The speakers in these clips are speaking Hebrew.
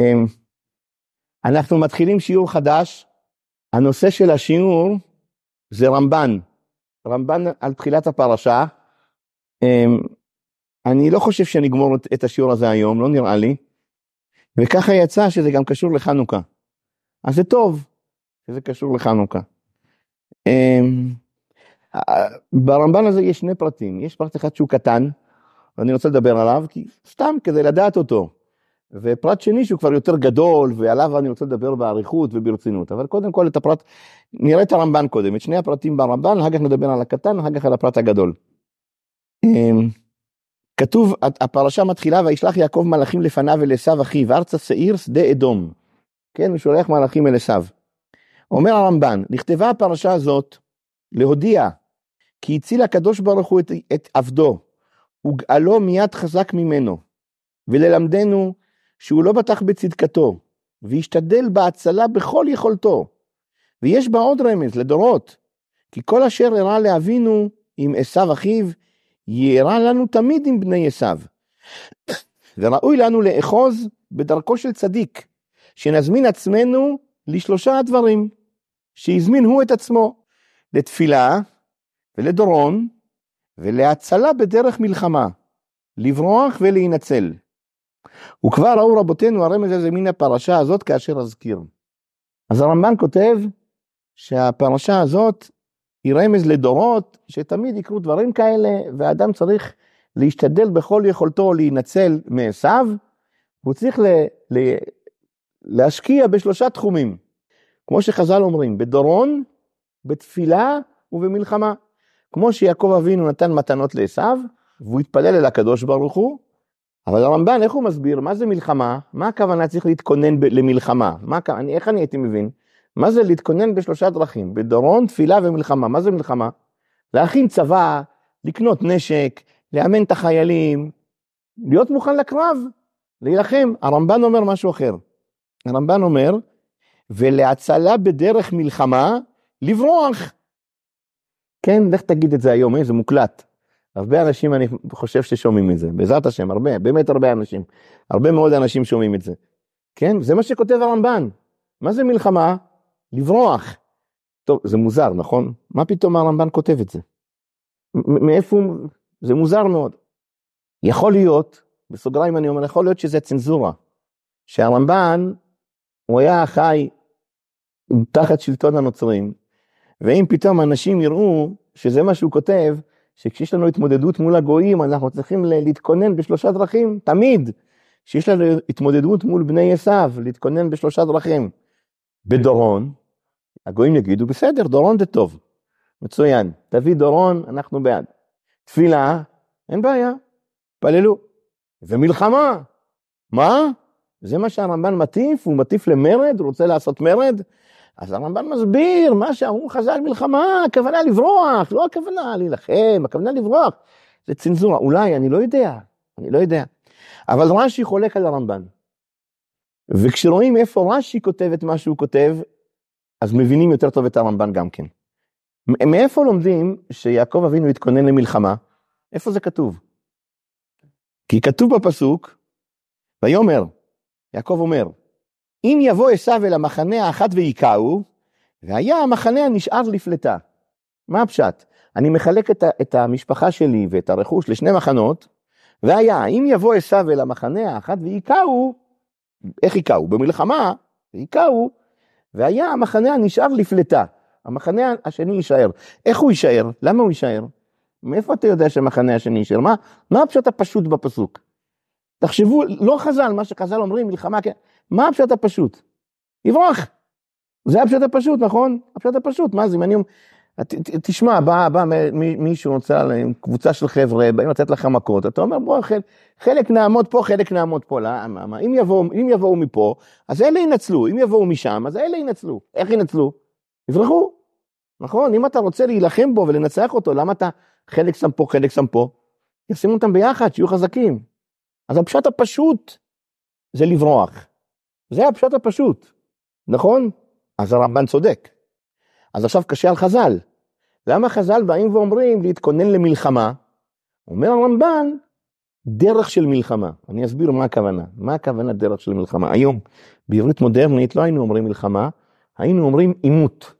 אמ, אנחנו מתחילים שיעור חדש. הנושא של השיעור זה רמב"ן. רמב"ן על תחילת הפרשה. אמ, אני לא חושב שנגמור את השיעור הזה היום, לא נראה לי. וככה יצא שזה גם קשור לחנוכה. אז זה טוב שזה קשור לחנוכה. אמ, ברמב"ן הזה יש שני פרטים, יש פרט אחד שהוא קטן, ואני רוצה לדבר עליו, כי סתם כדי לדעת אותו. ופרט שני שהוא כבר יותר גדול, ועליו אני רוצה לדבר באריכות וברצינות. אבל קודם כל את הפרט, נראה את הרמב"ן קודם, את שני הפרטים ברמב"ן, אחר כך נדבר על הקטן, אחר כך על הפרט הגדול. אמ, כתוב, הפרשה מתחילה, וישלח יעקב מלאכים לפניו אל עשיו אחיו, ארצה שעיר שדה אדום. כן, הוא שולח מלאכים אל עשיו. אומר הרמב"ן, נכתבה הפרשה הזאת להודיע כי הציל הקדוש ברוך הוא את, את עבדו, וגאלו מיד חזק ממנו, וללמדנו שהוא לא בטח בצדקתו, והשתדל בהצלה בכל יכולתו. ויש בה עוד רמז לדורות, כי כל אשר הראה לאבינו עם עשיו אחיו, יארע לנו תמיד עם בני עשיו. וראוי לנו לאחוז בדרכו של צדיק, שנזמין עצמנו לשלושה הדברים, שהזמין הוא את עצמו, לתפילה ולדורון ולהצלה בדרך מלחמה, לברוח ולהינצל. וכבר ראו רבותינו הרמז הזה מן הפרשה הזאת כאשר אזכיר. אז הרמב"ן כותב שהפרשה הזאת היא רמז לדורות שתמיד יקרו דברים כאלה והאדם צריך להשתדל בכל יכולתו להינצל מעשיו, הוא צריך ל, ל, להשקיע בשלושה תחומים, כמו שחז"ל אומרים, בדורון, בתפילה ובמלחמה. כמו שיעקב אבינו נתן מתנות לעשיו, והוא התפלל אל הקדוש ברוך הוא, אבל הרמב"ן, איך הוא מסביר? מה זה מלחמה? מה הכוונה צריך להתכונן למלחמה? מה, אני, איך אני הייתי מבין? מה זה להתכונן בשלושה דרכים? בדורון, תפילה ומלחמה. מה זה מלחמה? להכין צבא, לקנות נשק, לאמן את החיילים, להיות מוכן לקרב, להילחם. הרמב"ן אומר משהו אחר. הרמב"ן אומר, ולהצלה בדרך מלחמה, לברוח. כן, לך תגיד את זה היום, אה, זה מוקלט. הרבה אנשים אני חושב ששומעים את זה, בעזרת השם, הרבה, באמת הרבה אנשים, הרבה מאוד אנשים שומעים את זה. כן, זה מה שכותב הרמב"ן. מה זה מלחמה? לברוח. טוב, זה מוזר, נכון? מה פתאום הרמב"ן כותב את זה? מאיפה הוא... זה מוזר מאוד. יכול להיות, בסוגריים אני אומר, יכול להיות שזה צנזורה. שהרמב"ן, הוא היה חי תחת שלטון הנוצרים, ואם פתאום אנשים יראו שזה מה שהוא כותב, שכשיש לנו התמודדות מול הגויים, אנחנו צריכים להתכונן בשלושה דרכים, תמיד. כשיש לנו התמודדות מול בני עשיו, להתכונן בשלושה דרכים. בדורון, הגויים יגידו, בסדר, דורון זה טוב, מצוין, תביא דורון, אנחנו בעד. תפילה, אין בעיה, פללו. ומלחמה, מה? זה מה שהרמב"ן מטיף, הוא מטיף למרד, הוא רוצה לעשות מרד? אז הרמב"ן מסביר, מה שאמרו חז"ל מלחמה, הכוונה לברוח, לא הכוונה להילחם, הכוונה לברוח. זה צנזורה, אולי, אני לא יודע, אני לא יודע. אבל רש"י חולק על הרמב"ן. וכשרואים איפה רש"י כותב את מה שהוא כותב, אז מבינים יותר טוב את הרמב"ן גם כן. מאיפה לומדים שיעקב אבינו התכונן למלחמה? איפה זה כתוב? כי כתוב בפסוק, ויאמר, יעקב אומר, אם יבוא עשיו אל המחנה האחת והיכהו, והיה המחנה הנשאר לפלטה. מה הפשט? אני מחלק את, את המשפחה שלי ואת הרכוש לשני מחנות, והיה, אם יבוא עשיו אל המחנה האחת והיכהו, איך היכהו? במלחמה, היכהו, והיה המחנה הנשאר לפלטה. המחנה השני יישאר. איך הוא יישאר? למה הוא יישאר? מאיפה אתה יודע שהמחנה השני יישאר? מה, מה הפשט הפשוט בפסוק? תחשבו, לא חז"ל, מה שחז"ל אומרים, מלחמה, כן. מה הפשט הפשוט? לברוח. זה הפשט הפשוט, נכון? הפשט הפשוט, מה זה, אם אני אומר, תשמע, בא, בא מישהו רוצה, קבוצה של חבר'ה, באים לתת לך מכות, אתה אומר, בוא, חלק, חלק נעמוד פה, חלק נעמוד פה, למה? אם יבואו, אם יבואו מפה, אז אלה ינצלו, אם יבואו משם, אז אלה ינצלו. איך ינצלו? יברחו. נכון? אם אתה רוצה להילחם בו ולנצח אותו, למה אתה חלק שם פה, חלק שם פה? ישימו אותם ביחד, שיהיו חזקים. אז הפשט הפשוט זה לברוח. זה הפשט הפשוט, נכון? אז הרמב"ן צודק. אז עכשיו קשה על חז"ל. למה חז"ל באים ואומרים להתכונן למלחמה? אומר הרמב"ן, דרך של מלחמה. אני אסביר מה הכוונה. מה הכוונה דרך של מלחמה? היום, בעברית מודרנית לא היינו אומרים מלחמה, היינו אומרים עימות.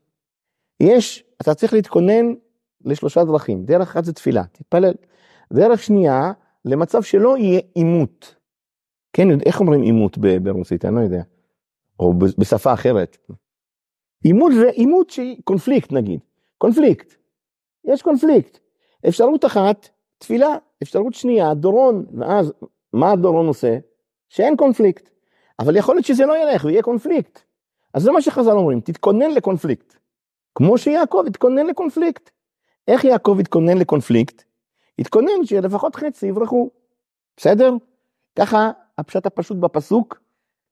יש, אתה צריך להתכונן לשלושה דרכים. דרך אחת זה תפילה, תתפלל. דרך שנייה, למצב שלא יהיה עימות. כן, איך אומרים עימות ברוסית? אני לא יודע. או בשפה אחרת. עימות זה עימות שהיא קונפליקט נגיד. קונפליקט. יש קונפליקט. אפשרות אחת, תפילה. אפשרות שנייה, דורון. ואז, מה הדורון עושה? שאין קונפליקט. אבל יכול להיות שזה לא ילך ויהיה קונפליקט. אז זה מה שחז"ל אומרים, תתכונן לקונפליקט. כמו שיעקב התכונן לקונפליקט. איך יעקב התכונן לקונפליקט? התכונן שלפחות חצי יברחו. בסדר? ככה הפשט הפשוט בפסוק,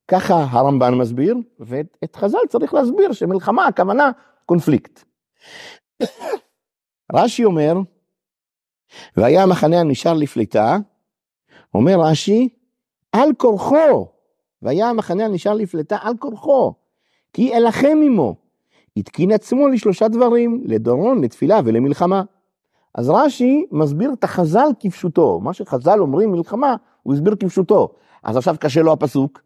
ככה הרמב"ן מסביר, ואת חז"ל צריך להסביר שמלחמה הכוונה קונפליקט. רש"י אומר, והיה המחנה הנשאר לפליטה, אומר רש"י, על כורחו, והיה המחנה הנשאר לפליטה על כורחו, כי אלחם עמו. התקין עצמו לשלושה דברים, לדורון, לתפילה ולמלחמה. אז רש"י מסביר את החז"ל כפשוטו, מה שחז"ל אומרים מלחמה, הוא הסביר כפשוטו. אז עכשיו קשה לו הפסוק,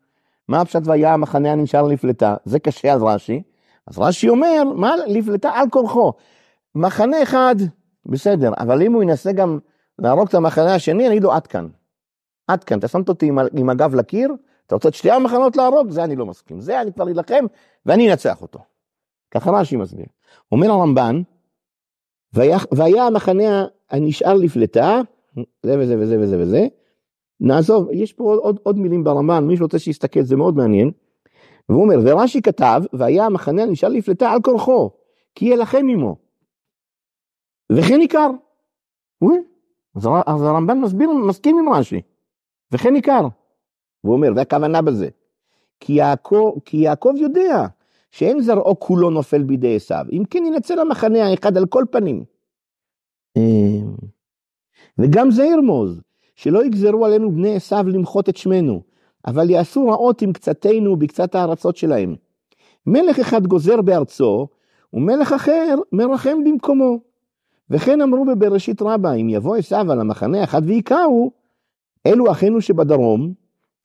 מה הפשט והיה המחנה הנשאר לפלטה, זה קשה על רש"י, אז רש"י אומר, מה לפלטה על כורחו, מחנה אחד, בסדר, אבל אם הוא ינסה גם להרוג את המחנה השני, אני אגיד לו עד כאן, עד כאן, אתה שמת אותי עם, עם הגב לקיר, אתה רוצה את שתי המחנות להרוג, זה אני לא מסכים, זה אני כבר אלחם ואני אנצח אותו. ככה רש"י מסביר. אומר הרמב"ן, והיה, והיה המחנה הנשאר לפלטה, זה וזה וזה וזה וזה, נעזוב, יש פה עוד, עוד, עוד מילים ברמב"ן, מי שרוצה שיסתכל, זה מאוד מעניין. והוא אומר, ורש"י כתב, והיה המחנה הנשאר לפלטה על כורחו, כי ילחם עמו. וכן עיקר. אז, אז הרמב"ן מסביר, מסכים עם רש"י. וכן עיקר. והוא אומר, זה הכוונה בזה. כי יעקב, כי יעקב יודע שאין זרעו כולו נופל בידי עשיו, אם כן ינצל המחנה האחד על כל פנים. אמ, וגם זה ירמוז, שלא יגזרו עלינו בני עשיו למחות את שמנו, אבל יעשו רעות עם קצתנו בקצת הארצות שלהם. מלך אחד גוזר בארצו, ומלך אחר מרחם במקומו. וכן אמרו בבראשית רבה, אם יבוא עשיו על המחנה אחד ויכהו, אלו אחינו שבדרום,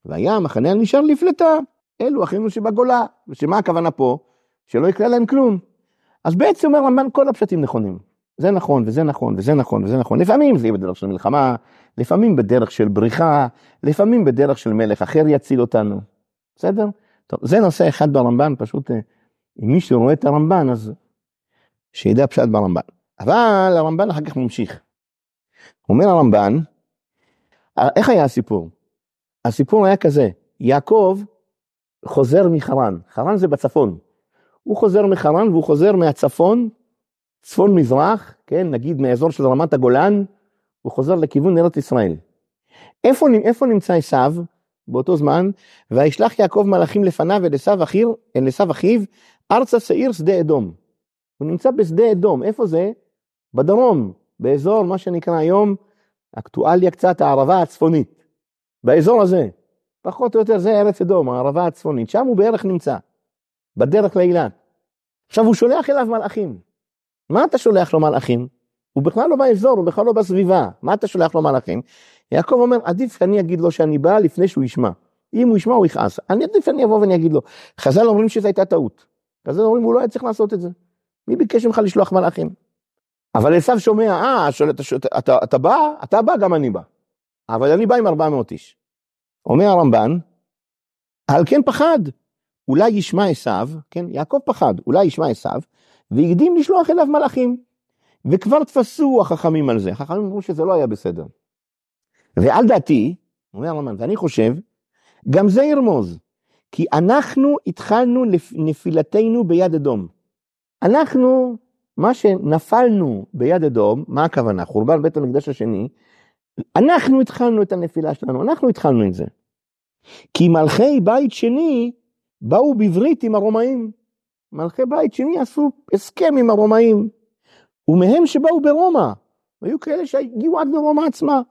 והיה המחנה הנשאר לפלטה, אלו אחינו שבגולה. ושמה הכוונה פה? שלא יקרה להם כלום. אז בעצם אומר רמב"ן כל הפשטים נכונים. זה נכון, וזה נכון, וזה נכון, וזה נכון. לפעמים זה יהיה בדרך של מלחמה, לפעמים בדרך של בריחה, לפעמים בדרך של מלך אחר יציל אותנו. בסדר? טוב, זה נושא אחד ברמב"ן, פשוט אה, אם מישהו רואה את הרמב"ן, אז שידע פשט ברמב"ן. אבל הרמב"ן אחר כך ממשיך. אומר הרמב"ן, איך היה הסיפור? הסיפור היה כזה, יעקב חוזר מחרן, חרן זה בצפון. הוא חוזר מחרן והוא חוזר מהצפון צפון מזרח, כן, נגיד מאזור של רמת הגולן, הוא חוזר לכיוון ארץ ישראל. איפה, איפה נמצא עשיו באותו זמן? וישלח יעקב מלאכים לפניו אל עשיו אחיו, אל עשיו אחיו, ארצה שעיר שדה אדום. הוא נמצא בשדה אדום, איפה זה? בדרום, באזור מה שנקרא היום, אקטואליה קצת הערבה הצפונית. באזור הזה, פחות או יותר זה ארץ אדום, הערבה הצפונית, שם הוא בערך נמצא, בדרך לאילת. עכשיו הוא שולח אליו מלאכים. מה אתה שולח לו מלאכים? הוא בכלל לא באזור, הוא בכלל לא בסביבה, מה אתה שולח לו מלאכים? יעקב אומר, עדיף שאני אגיד לו שאני בא לפני שהוא ישמע. אם הוא ישמע הוא יכעס, אני עדיף שאני אבוא ואני אגיד לו. חז"ל אומרים שזו הייתה טעות. חז"ל אומרים הוא לא היה צריך לעשות את זה. מי ביקש ממך לשלוח מלאכים? אבל עשו שומע, אה, אתה, אתה, אתה, אתה בא, אתה בא, גם אני בא. אבל אני בא עם 400 איש. אומר הרמב"ן, על כן פחד, אולי ישמע עשו, כן, יעקב פחד, אולי ישמע עשו, והקדים לשלוח אליו מלאכים. וכבר תפסו החכמים על זה, החכמים אמרו שזה לא היה בסדר. ועל דעתי, אומר הרמב"ן, ואני חושב, גם זה ירמוז, כי אנחנו התחלנו נפילתנו ביד אדום. אנחנו, מה שנפלנו ביד אדום, מה הכוונה? חורבן בית המקדש השני, אנחנו התחלנו את הנפילה שלנו, אנחנו התחלנו את זה. כי מלכי בית שני באו בברית עם הרומאים. מלכי בית שני עשו הסכם עם הרומאים, ומהם שבאו ברומא, היו כאלה שהגיעו עד לרומא עצמה,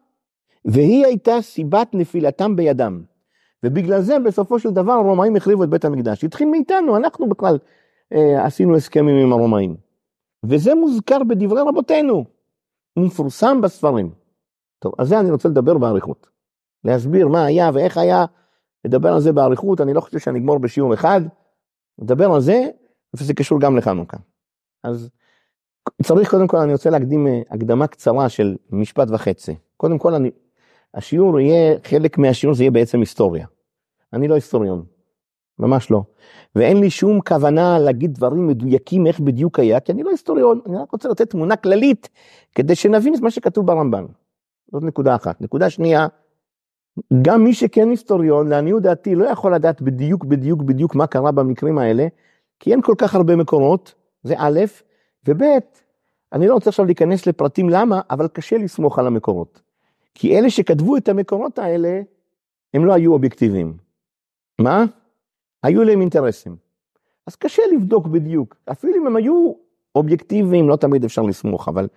והיא הייתה סיבת נפילתם בידם. ובגלל זה בסופו של דבר הרומאים החריבו את בית המקדש. התחיל מאיתנו, אנחנו בכלל אה, עשינו הסכמים עם הרומאים. וזה מוזכר בדברי רבותינו, הוא מפורסם בספרים. טוב, אז זה אני רוצה לדבר באריכות. להסביר מה היה ואיך היה, לדבר על זה באריכות, אני לא חושב שאני אגמור בשיעור אחד, נדבר על זה, וזה קשור גם לחנוכה. אז צריך קודם כל, אני רוצה להקדים אה, הקדמה קצרה של משפט וחצי. קודם כל, אני, השיעור יהיה, חלק מהשיעור זה יהיה בעצם היסטוריה. אני לא היסטוריון, ממש לא. ואין לי שום כוונה להגיד דברים מדויקים איך בדיוק היה, כי אני לא היסטוריון, אני רק רוצה לתת תמונה כללית, כדי שנבין את מה שכתוב ברמב"ן. זאת נקודה אחת. נקודה שנייה, גם מי שכן היסטוריון, לעניות דעתי, לא יכול לדעת בדיוק בדיוק בדיוק מה קרה במקרים האלה, כי אין כל כך הרבה מקורות, זה א', וב', אני לא רוצה עכשיו להיכנס לפרטים למה, אבל קשה לסמוך על המקורות. כי אלה שכתבו את המקורות האלה, הם לא היו אובייקטיביים. מה? היו להם אינטרסים. אז קשה לבדוק בדיוק, אפילו אם הם היו אובייקטיביים, לא תמיד אפשר לסמוך, אבל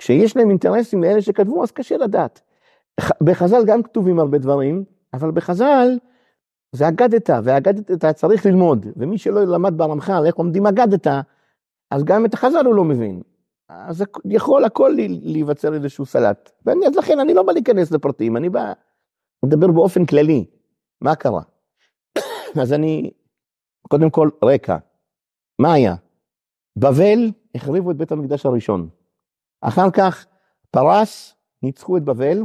כשיש להם אינטרסים לאלה שכתבו, אז קשה לדעת. בחז"ל גם כתובים הרבה דברים, אבל בחז"ל זה אגדתא, ואגדתא צריך ללמוד, ומי שלא למד ברמח"ל איך עומדים אגדתא, אז גם את החז"ל הוא לא מבין. אז יכול הכל להיווצר איזשהו סלט. ואני, אז לכן אני לא בא להיכנס לפרטים, אני בא לדבר באופן כללי, מה קרה. אז אני, קודם כל רקע, מה היה? בבל החריבו את בית המקדש הראשון. אחר כך פרס ניצחו את בבל,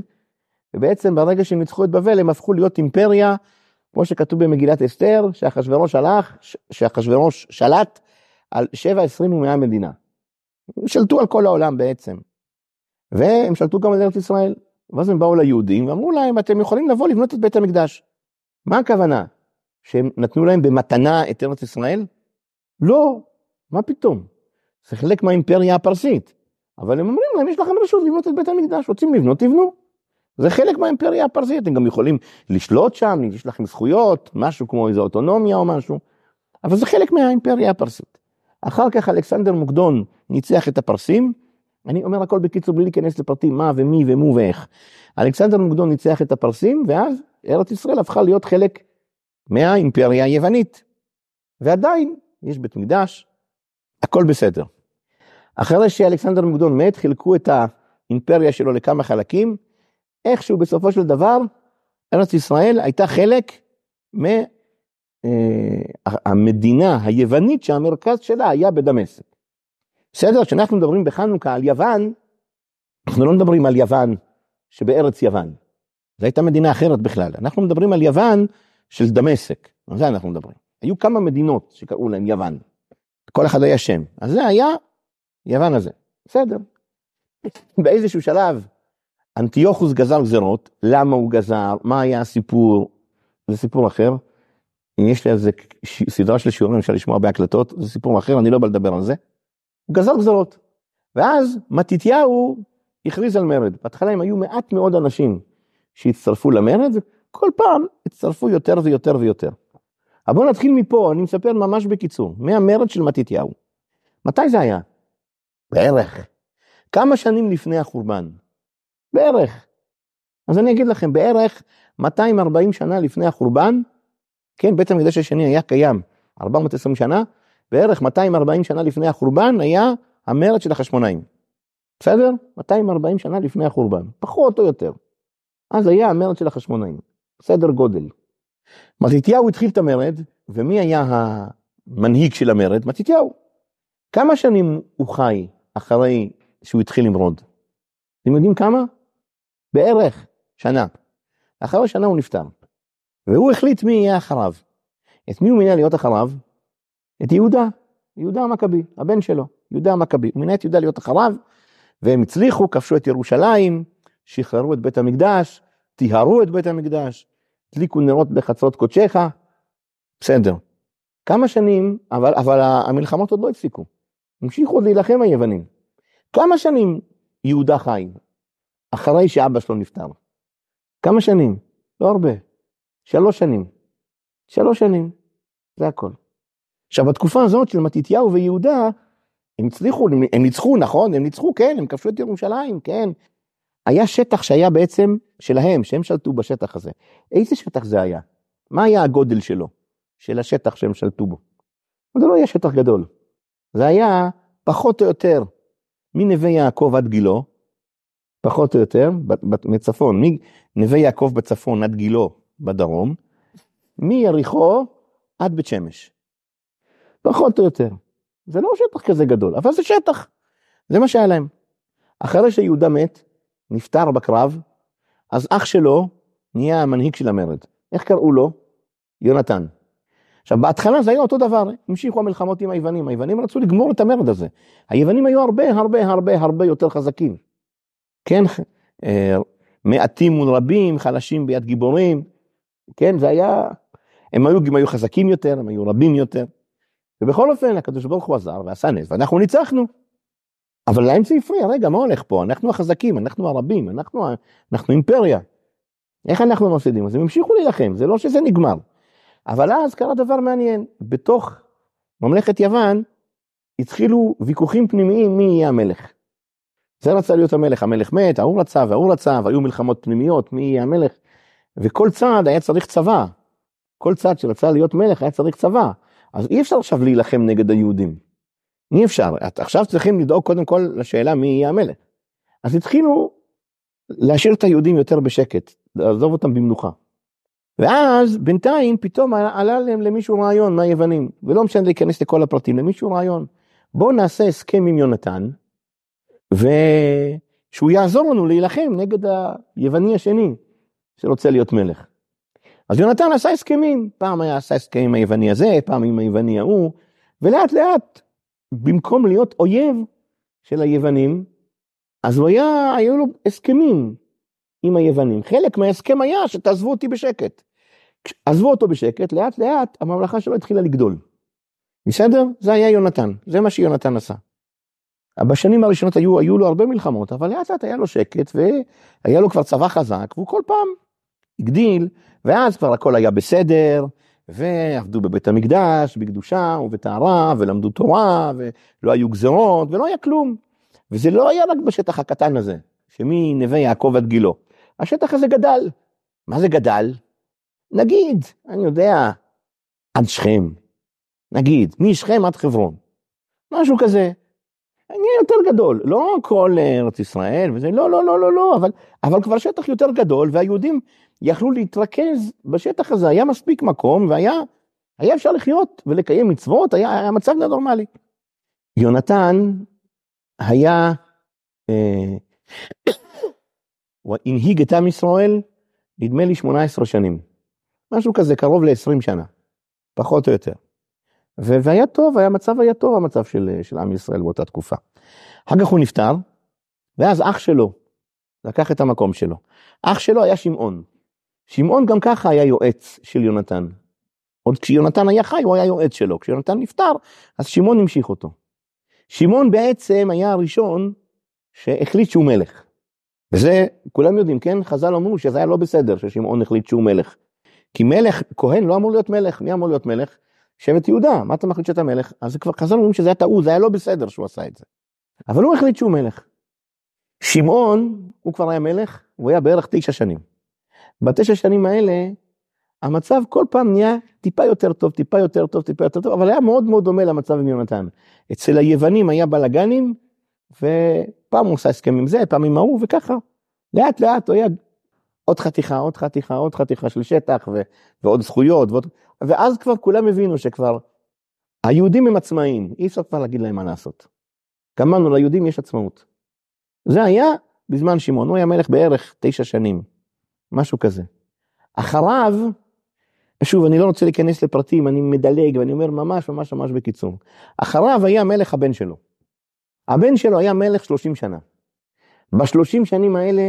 ובעצם ברגע שהם ניצחו את בבל הם הפכו להיות אימפריה, כמו שכתוב במגילת אסתר, שאחשוורוש הלך, שאחשוורוש שלט על שבע עשרים ומאה מדינה. הם שלטו על כל העולם בעצם. והם שלטו גם על ארץ ישראל. ואז הם באו ליהודים ואמרו להם, אתם יכולים לבוא לבנות את בית המקדש. מה הכוונה? שהם נתנו להם במתנה את ארץ ישראל? לא, מה פתאום? זה חלק מהאימפריה הפרסית. אבל הם אומרים להם, יש לכם רשות לבנות את בית המקדש, רוצים לבנות, תבנו. זה חלק מהאימפריה הפרסית, אתם גם יכולים לשלוט שם, יש לכם זכויות, משהו כמו איזו אוטונומיה או משהו, אבל זה חלק מהאימפריה הפרסית. אחר כך אלכסנדר מוקדון ניצח את הפרסים, אני אומר הכל בקיצור בלי להיכנס לפרטים מה ומי ומו ואיך. אלכסנדר מוקדון ניצח את הפרסים, ואז ארץ ישראל הפכה להיות חלק מהאימפריה היוונית. ועדיין יש בית מקדש, הכל בסדר. אחרי שאלכסנדר מוקדון מת, חילקו את האימפריה שלו לכמה חלקים, איכשהו בסופו של דבר, ארץ ישראל הייתה חלק מהמדינה אה, היוונית שהמרכז שלה היה בדמשק. בסדר, כשאנחנו מדברים בחנוכה על יוון, אנחנו לא מדברים על יוון שבארץ יוון. זו הייתה מדינה אחרת בכלל. אנחנו מדברים על יוון של דמשק, על זה אנחנו מדברים. היו כמה מדינות שקראו להם יוון. כל אחד היה שם. אז זה היה יוון הזה. בסדר. באיזשהו שלב אנטיוכוס גזר גזרות, למה הוא גזר, מה היה הסיפור, זה סיפור אחר. יש לי איזה סדרה של שיעורים אפשר לשמוע בהקלטות, זה סיפור אחר, אני לא בא לדבר על זה. הוא גזר גזרות. ואז מתתיהו הכריז על מרד. בהתחלה הם היו מעט מאוד אנשים שהצטרפו למרד, וכל פעם הצטרפו יותר ויותר ויותר. אבל בואו נתחיל מפה, אני מספר ממש בקיצור, מהמרד של מתתיהו. מתי זה היה? בערך. כמה שנים לפני החורבן. בערך. אז אני אגיד לכם, בערך 240 שנה לפני החורבן, כן, בית המקדש השני היה קיים 420 שנה, בערך 240 שנה לפני החורבן היה המרד של החשמונאים. בסדר? 240 שנה לפני החורבן, פחות או יותר. אז היה המרד של החשמונאים, סדר גודל. מתתיהו התחיל את המרד, ומי היה המנהיג של המרד? מתתיהו. כמה שנים הוא חי אחרי שהוא התחיל למרוד? אתם יודעים כמה? בערך שנה. אחרי שנה הוא נפטר. והוא החליט מי יהיה אחריו. את מי הוא מינה להיות אחריו? את יהודה, יהודה המכבי, הבן שלו, יהודה המכבי. הוא מינה את יהודה להיות אחריו, והם הצליחו, כבשו את ירושלים, שחררו את בית המקדש, טיהרו את בית המקדש, הדליקו נרות בחצרות קודשך, בסדר. כמה שנים, אבל, אבל המלחמות עוד לא הפסיקו. המשיכו עוד להילחם היוונים. כמה שנים יהודה חי? אחרי שאבא שלו נפטר. כמה שנים? לא הרבה. שלוש שנים. שלוש שנים. זה הכל. עכשיו בתקופה הזאת של מתתיהו ויהודה, הם הצליחו, הם ניצחו, נכון? הם ניצחו, כן, הם כבשו את ירושלים, כן. היה שטח שהיה בעצם שלהם, שהם שלטו בשטח הזה. איזה שטח זה היה? מה היה הגודל שלו, של השטח שהם שלטו בו? זה לא היה שטח גדול. זה היה פחות או יותר מנווה יעקב עד גילו, פחות או יותר, מצפון, מנווה יעקב בצפון עד גילו בדרום, מיריחו עד בית שמש. פחות או יותר. זה לא שטח כזה גדול, אבל זה שטח. זה מה שהיה להם. אחרי שיהודה מת, נפטר בקרב, אז אח שלו נהיה המנהיג של המרד. איך קראו לו? יונתן. עכשיו בהתחלה זה היה אותו דבר, המשיכו המלחמות עם היוונים, היוונים רצו לגמור את המרד הזה. היוונים היו הרבה הרבה הרבה הרבה יותר חזקים. כן, אה, מעטים מול רבים, חלשים ביד גיבורים, כן, זה היה, הם היו, הם היו חזקים יותר, הם היו רבים יותר. ובכל אופן הקדוש ברוך הוא עזר ועשה נס ואנחנו ניצחנו. אבל להם זה הפריע, רגע מה הולך פה, אנחנו החזקים, אנחנו הרבים, אנחנו, אנחנו אימפריה. איך אנחנו מפסידים? אז הם המשיכו להילחם, זה לא שזה נגמר. אבל אז קרה דבר מעניין, בתוך ממלכת יוון התחילו ויכוחים פנימיים מי יהיה המלך. זה רצה להיות המלך, המלך מת, ההוא רצה וההוא רצה, והיו מלחמות פנימיות, מי יהיה המלך. וכל צעד היה צריך צבא. כל צעד שרצה להיות מלך היה צריך צבא. אז אי אפשר עכשיו להילחם נגד היהודים. אי אפשר. עכשיו צריכים לדאוג קודם כל לשאלה מי יהיה המלך. אז התחילו להשאיר את היהודים יותר בשקט, לעזוב אותם במנוחה. ואז בינתיים פתאום עלה להם למישהו רעיון מהיוונים, ולא משנה להיכנס לכל הפרטים, למישהו רעיון. בואו נעשה הסכם עם יונתן, ושהוא יעזור לנו להילחם נגד היווני השני שרוצה להיות מלך. אז יונתן עשה הסכמים, פעם היה עשה הסכם עם היווני הזה, פעם עם היווני ההוא, ולאט לאט, במקום להיות אויב של היוונים, אז הוא היה, היו לו הסכמים עם היוונים. חלק מההסכם היה שתעזבו אותי בשקט. עזבו אותו בשקט, לאט לאט הממלכה שלו התחילה לגדול. בסדר? זה היה יונתן, זה מה שיונתן עשה. בשנים הראשונות היו, היו לו הרבה מלחמות, אבל לאט לאט היה לו שקט והיה לו כבר צבא חזק, והוא כל פעם הגדיל, ואז כבר הכל היה בסדר, ועבדו בבית המקדש, בקדושה ובטהרה, ולמדו תורה, ולא היו גזרות, ולא היה כלום. וזה לא היה רק בשטח הקטן הזה, שמנווה יעקב עד גילו. השטח הזה גדל. מה זה גדל? נגיד, אני יודע, עד שכם. נגיד, משכם עד חברון. משהו כזה. נהיה יותר גדול, לא כל ארץ ישראל וזה, לא, לא, לא, לא, לא, אבל, אבל כבר שטח יותר גדול, והיהודים יכלו להתרכז בשטח הזה, היה מספיק מקום, והיה היה אפשר לחיות ולקיים מצוות, היה, היה מצב נורמלי. יונתן היה, אה, הנהיג את עם ישראל, נדמה לי 18 שנים. משהו כזה, קרוב ל-20 שנה, פחות או יותר. והיה טוב, היה מצב היה טוב המצב של, של עם ישראל באותה תקופה. אחר כך הוא נפטר, ואז אח שלו לקח את המקום שלו. אח שלו היה שמעון. שמעון גם ככה היה יועץ של יונתן. עוד כשיונתן היה חי הוא היה יועץ שלו, כשיונתן נפטר אז שמעון המשיך אותו. שמעון בעצם היה הראשון שהחליט שהוא מלך. וזה כולם יודעים, כן? חז"ל אמרו שזה היה לא בסדר ששמעון החליט שהוא מלך. כי מלך, כהן לא אמור להיות מלך, מי אמור להיות מלך? שבט יהודה, מה אתה מחליט שאתה מלך? אז כבר חז"ל אומרים שזה היה טעות, זה היה לא בסדר שהוא עשה את זה. אבל הוא החליט שהוא מלך. שמעון, הוא כבר היה מלך, הוא היה בערך תשע שנים. בתשע שנים האלה, המצב כל פעם נהיה טיפה יותר טוב, טיפה יותר טוב, טיפה יותר טוב, אבל היה מאוד מאוד דומה למצב עם יונתן. אצל היוונים היה בלאגנים, ופעם הוא עושה הסכם עם זה, פעם עם ההוא, וככה. לאט לאט הוא היה עוד חתיכה, עוד חתיכה, עוד חתיכה של שטח, ו- ועוד זכויות, ועוד... ואז כבר כולם הבינו שכבר היהודים הם עצמאיים, אי אפשר כבר להגיד להם מה לעשות. גמרנו, ליהודים יש עצמאות. זה היה בזמן שמעון, הוא היה מלך בערך תשע שנים, משהו כזה. אחריו, שוב, אני לא רוצה להיכנס לפרטים, אני מדלג ואני אומר ממש ממש ממש בקיצור. אחריו היה מלך הבן שלו. הבן שלו היה מלך 30 שנה. בשלושים שנים האלה,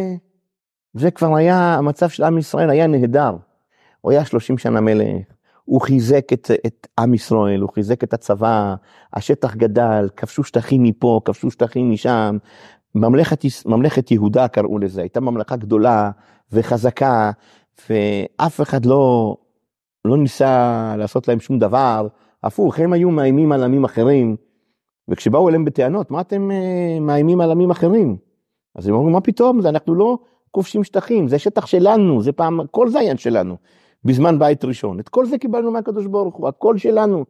זה כבר היה, המצב של עם ישראל היה נהדר. הוא היה 30 שנה מלך, הוא חיזק את, את עם ישראל, הוא חיזק את הצבא, השטח גדל, כבשו שטחים מפה, כבשו שטחים משם. ממלכת, ממלכת יהודה קראו לזה, הייתה ממלכה גדולה וחזקה, ואף אחד לא, לא ניסה לעשות להם שום דבר, הפוך, הם היו מאיימים על עמים אחרים, וכשבאו אליהם בטענות, מה אתם אה, מאיימים על עמים אחרים? אז הם אמרו, מה פתאום, זה אנחנו לא כובשים שטחים, זה שטח שלנו, זה פעם, כל זה היה שלנו. בזמן בית ראשון. את כל זה קיבלנו מהקדוש ברוך הוא, הכל שלנו.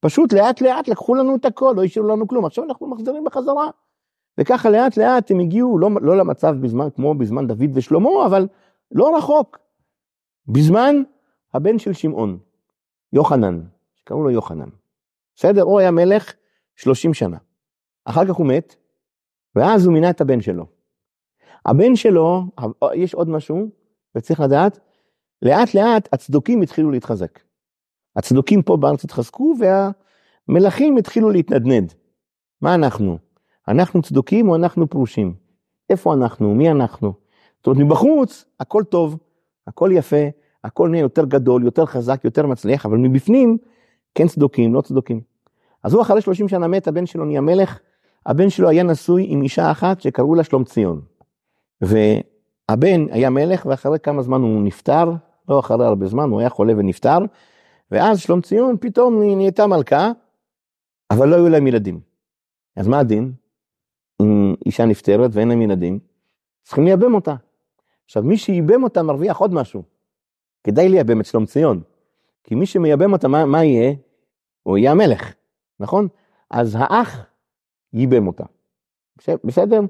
פשוט לאט לאט לקחו לנו את הכל, לא השאירו לנו כלום, עכשיו אנחנו מחזירים בחזרה. וככה לאט לאט הם הגיעו לא, לא למצב בזמן, כמו בזמן דוד ושלמה, אבל לא רחוק. בזמן הבן של שמעון, יוחנן, שקראו לו יוחנן. בסדר? הוא היה מלך 30 שנה. אחר כך הוא מת, ואז הוא מינה את הבן שלו. הבן שלו, יש עוד משהו, וצריך לדעת, לאט לאט הצדוקים התחילו להתחזק. הצדוקים פה בארץ התחזקו והמלכים התחילו להתנדנד. מה אנחנו? אנחנו צדוקים או אנחנו פרושים? איפה אנחנו? מי אנחנו? זאת אומרת, מבחוץ הכל טוב, הכל יפה, הכל נהיה יותר גדול, יותר חזק, יותר מצליח, אבל מבפנים כן צדוקים, לא צדוקים. אז הוא אחרי 30 שנה מת, הבן שלו נהיה מלך, הבן שלו היה נשוי עם אישה אחת שקראו לה שלום ציון. והבן היה מלך ואחרי כמה זמן הוא נפטר, לא אחרי הרבה זמן, הוא היה חולה ונפטר, ואז שלום ציון פתאום נהייתה מלכה, אבל לא היו להם ילדים. אז מה הדין? אם אישה נפטרת ואין להם ילדים, צריכים לייבם אותה. עכשיו מי שייבם אותה מרוויח עוד משהו. כדאי לייבם את שלום ציון. כי מי שמייבם אותה, מה, מה יהיה? הוא יהיה המלך, נכון? אז האח ייבם אותה. בסדר?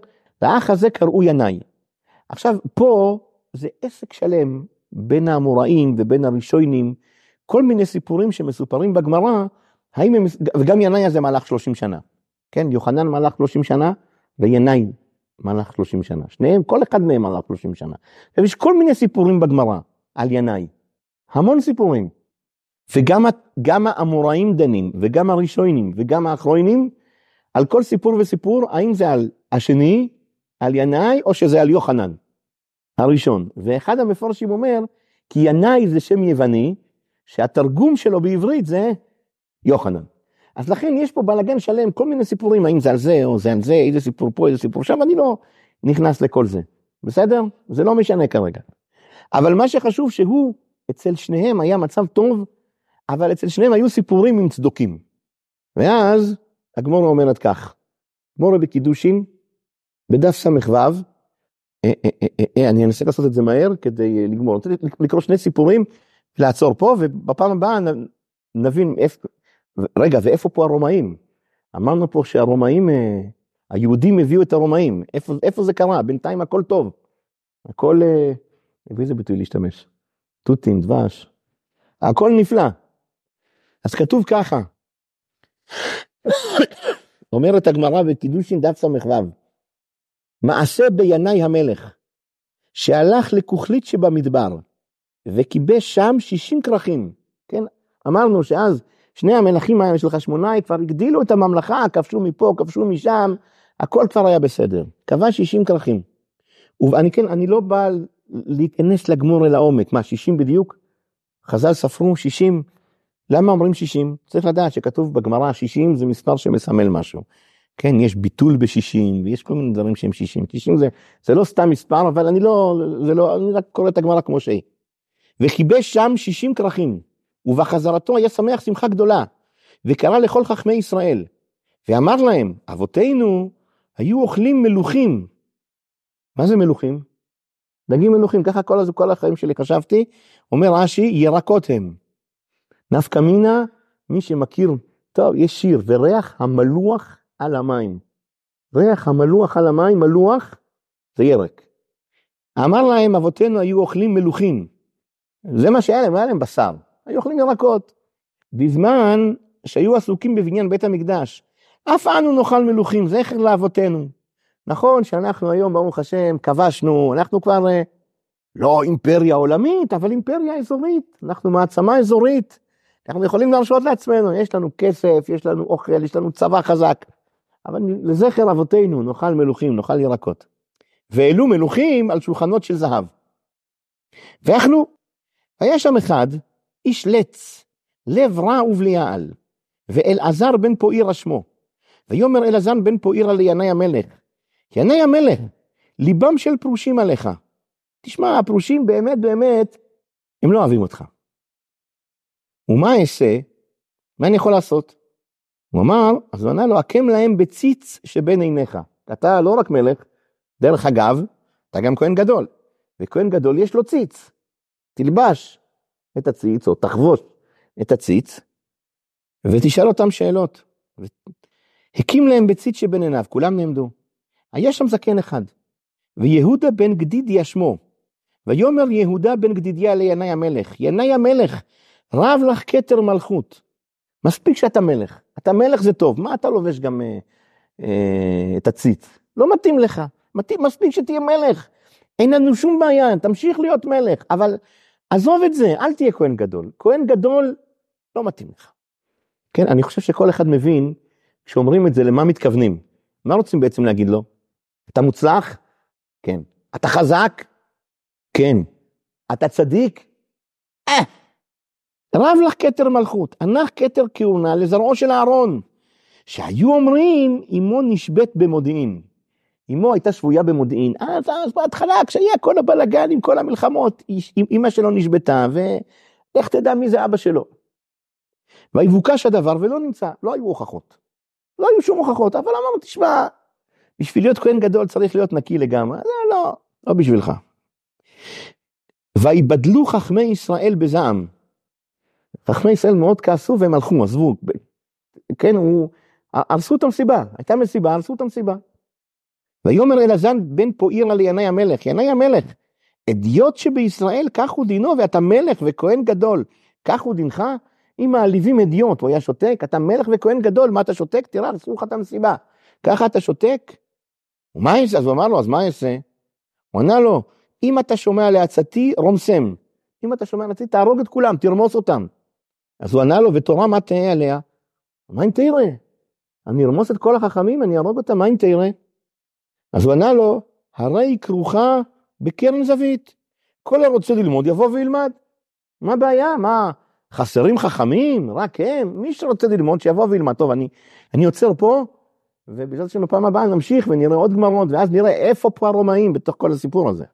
לאח הזה קראו ינאי. עכשיו, פה זה עסק שלם בין האמוראים ובין הראשונים, כל מיני סיפורים שמסופרים בגמרא, האם הם, וגם ינאי הזה מלך 30 שנה. כן, יוחנן מלך 30 שנה, וינאי מלך 30 שנה. שניהם, כל אחד מהם מלך 30 שנה. ויש כל מיני סיפורים בגמרא על ינאי. המון סיפורים. וגם האמוראים דנים, וגם הראשונים, וגם האחרונים, על כל סיפור וסיפור, האם זה על השני, על ינאי, או שזה על יוחנן, הראשון. ואחד המפרשים אומר, כי ינאי זה שם יווני, שהתרגום שלו בעברית זה יוחנן. אז לכן יש פה בלאגן שלם, כל מיני סיפורים, האם זה על זה או זה על זה, איזה סיפור פה, איזה סיפור שם, אני לא נכנס לכל זה. בסדר? זה לא משנה כרגע. אבל מה שחשוב שהוא, אצל שניהם היה מצב טוב, אבל אצל שניהם היו סיפורים עם צדוקים. ואז הגמורה אומרת כך, גמורה בקידושין, בדף ס"ו, אה, אה, אה, אני אנסה לעשות את זה מהר כדי לגמור, אני רוצה לקרוא שני סיפורים, לעצור פה, ובפעם הבאה נבין איפה, רגע, ואיפה פה הרומאים? אמרנו פה שהרומאים, היהודים הביאו את הרומאים, איפה, איפה זה קרה? בינתיים הכל טוב, הכל, באיזה ביטוי להשתמש? תותים, דבש, הכל נפלא. אז כתוב ככה, אומרת הגמרא בקידושין דף ס"ו, מעשה בינאי המלך, שהלך לכוכלית שבמדבר, וכיבש שם שישים כרכים, כן? אמרנו שאז שני המלכים האלה של חשמונאי כבר הגדילו את הממלכה, כבשו מפה, כבשו משם, הכל כבר היה בסדר. כבש שישים כרכים. ואני כן, אני לא בא להיכנס לגמור אל העומק, מה, שישים בדיוק? חז"ל ספרו שישים למה אומרים 60? צריך לדעת שכתוב בגמרא 60 זה מספר שמסמל משהו. כן, יש ביטול ב-60 ויש כל מיני דברים שהם 60. 60 זה, זה לא סתם מספר, אבל אני לא, זה לא, אני רק קורא את הגמרא כמו שהיא. וכיבש שם 60 כרכים, ובחזרתו היה שמח שמחה גדולה, וקרא לכל חכמי ישראל, ואמר להם, אבותינו היו אוכלים מלוכים. מה זה מלוכים? דגים מלוכים, ככה כל, כל החיים שלי חשבתי, אומר רש"י, ירקות הם. נפקא מינה, מי שמכיר, טוב, יש שיר, וריח המלוח על המים. ריח המלוח על המים, מלוח, זה ירק. אמר להם, אבותינו היו אוכלים מלוכים. זה מה שהיה להם, היה להם בשר. היו אוכלים ירקות. בזמן שהיו עסוקים בבניין בית המקדש. אף אנו נאכל מלוכים, זכר לאבותינו. נכון שאנחנו היום, ברוך השם, כבשנו, אנחנו כבר אה, לא אימפריה עולמית, אבל אימפריה אזורית, אנחנו מעצמה אזורית. אנחנו יכולים להרשות לעצמנו, יש לנו כסף, יש לנו אוכל, יש לנו צבא חזק. אבל לזכר אבותינו נאכל מלוכים, נאכל ירקות. והעלו מלוכים על שולחנות של זהב. ואכלו. היה שם אחד, איש לץ, לב רע ובליעל, ואלעזר בן פואירה שמו. ויאמר אלעזר בן פואירה לינאי המלך, ינאי המלך, ליבם של פרושים עליך. תשמע, הפרושים באמת באמת, הם לא אוהבים אותך. ומה אעשה? מה אני יכול לעשות? הוא אמר, אז הוא ענה לו, הקם להם בציץ שבין עיניך. אתה לא רק מלך, דרך אגב, אתה גם כהן גדול. וכהן גדול יש לו ציץ. תלבש את הציץ, או תחבוש את הציץ, ותשאל אותם שאלות. הקים להם בציץ שבין עיניו, כולם נעמדו. היה שם זקן אחד, ויהודה בן גדידיה שמו. ויאמר יהודה בן גדידיה לינאי המלך, ינאי המלך, רב לך כתר מלכות. מספיק שאתה מלך, אתה מלך זה טוב, מה אתה לובש גם אה, אה, את הציץ? לא מתאים לך, מתאים, מספיק שתהיה מלך. אין לנו שום בעיה, תמשיך להיות מלך, אבל עזוב את זה, אל תהיה כהן גדול. כהן גדול לא מתאים לך. כן, אני חושב שכל אחד מבין, כשאומרים את זה, למה מתכוונים. מה רוצים בעצם להגיד לו? אתה מוצלח? כן. אתה חזק? כן. אתה צדיק? אה. רב לך כתר מלכות, הנח כתר כהונה לזרעו של אהרון, שהיו אומרים אמו נשבית במודיעין. אמו הייתה שבויה במודיעין, אז, אז בהתחלה כשהיה כל הבלאגן עם כל המלחמות, אמא שלו נשבתה, ואיך תדע מי זה אבא שלו. ויבוקש הדבר ולא נמצא, לא היו הוכחות. לא היו שום הוכחות, אבל אמרנו, תשמע, בשביל להיות כהן גדול צריך להיות נקי לגמרי, לא, לא, לא בשבילך. ויבדלו חכמי ישראל בזעם. חכמי ישראל מאוד כעסו והם הלכו, עזבו. כן, הוא, הרסו את המסיבה, הייתה מסיבה, הרסו את המסיבה. ויאמר אלעזן בן פואירה לינאי המלך, ינאי המלך, אדיוט שבישראל כך הוא דינו ואתה מלך וכהן גדול, כך הוא דינך? אם מעליבים אדיוט, הוא היה שותק, אתה מלך וכהן גדול, מה אתה שותק? תראה, הרסו לך את המסיבה. ככה אתה שותק? ומה יעשה? אז הוא אמר לו, אז מה יעשה? הוא ענה לו, אם אתה שומע לעצתי, רומסם. אם אתה שומע לעצתי, תהרוג את כולם, תרמוס אותם. אז הוא ענה לו, ותורה מה תהיה עליה? מה אם תראה? אני ארמוס את כל החכמים, אני אהרוג אותם, מה אם תראה? אז הוא ענה לו, הרי היא כרוכה בקרן זווית. כל הרוצה ללמוד יבוא וילמד. מה הבעיה? מה, חסרים חכמים? רק הם? מי שרוצה ללמוד שיבוא וילמד. טוב, אני, אני עוצר פה, ובעזרת השם בפעם הבאה נמשיך ונראה עוד גמרות, ואז נראה איפה פה הרומאים בתוך כל הסיפור הזה.